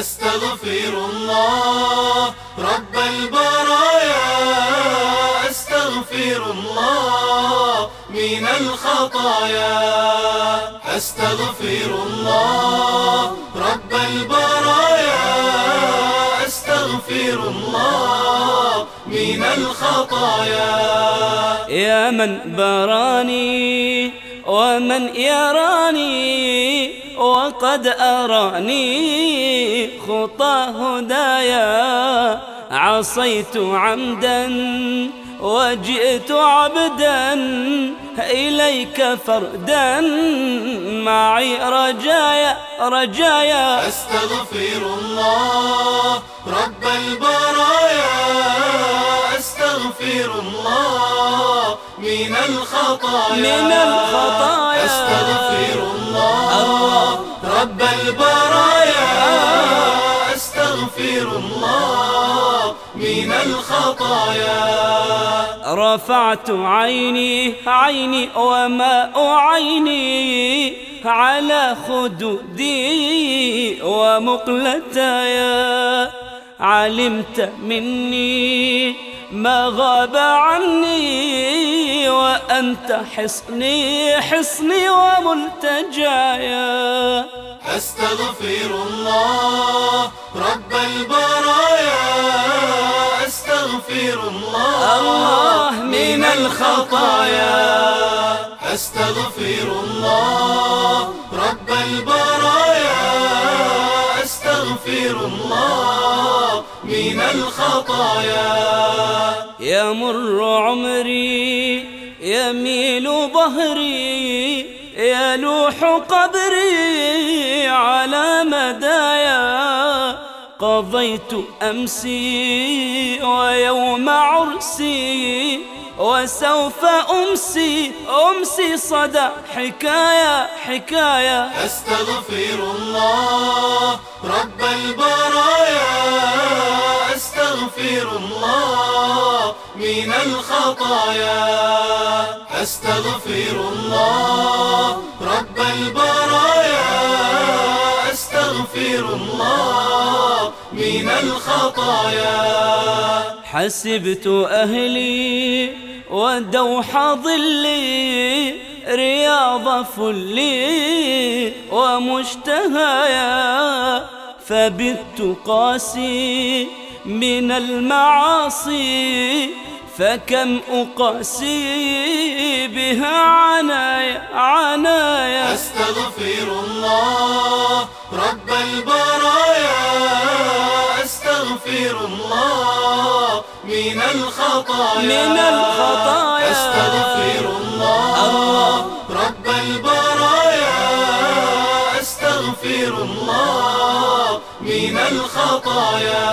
أستغفر الله رب البرايا أستغفر الله من الخطايا. أستغفر الله رب البرايا أستغفر الله من الخطايا. يا من براني ومن يراني وقد أراني خطى هدايا. عصيت عمدا وجئت عبدا إليك فردا. معي رجايا رجايا. أستغفر الله رب البرايا. أستغفر الله من الخطايا. من الخطايا. أستغفر الله رب البرايا أستغفر الله من الخطايا. رفعت عيني عيني وماء عيني على خدودي ومقلتايا. علمت مني ما غاب عني وأنت حصني حصني وملتجايا. أستغفر الله. رب البرايا أستغفر الله. الله من الخطايا. أستغفر الله. رب البرايا أستغفر الله. من الخطايا. يمر عمري يميل ظهري يلوح قبري. قضيت أمسي ويوم عرسي وسوف أمسي أمسي صدى حكاية حكاية. أستغفر الله رب البرايا أستغفر الله من الخطايا. أستغفر الله رب البرايا أستغفر الله من الخطايا. حسبت أهلي ودوح ظلي رياض فلي ومشتهايا فبت قاسي من المعاصي فكم أقاسي بها عنايا عنايا أستغفر الله رب البرايا من الخطايا. من الخطايا. أستغفر الله رب البرايا. أستغفر الله من الخطايا.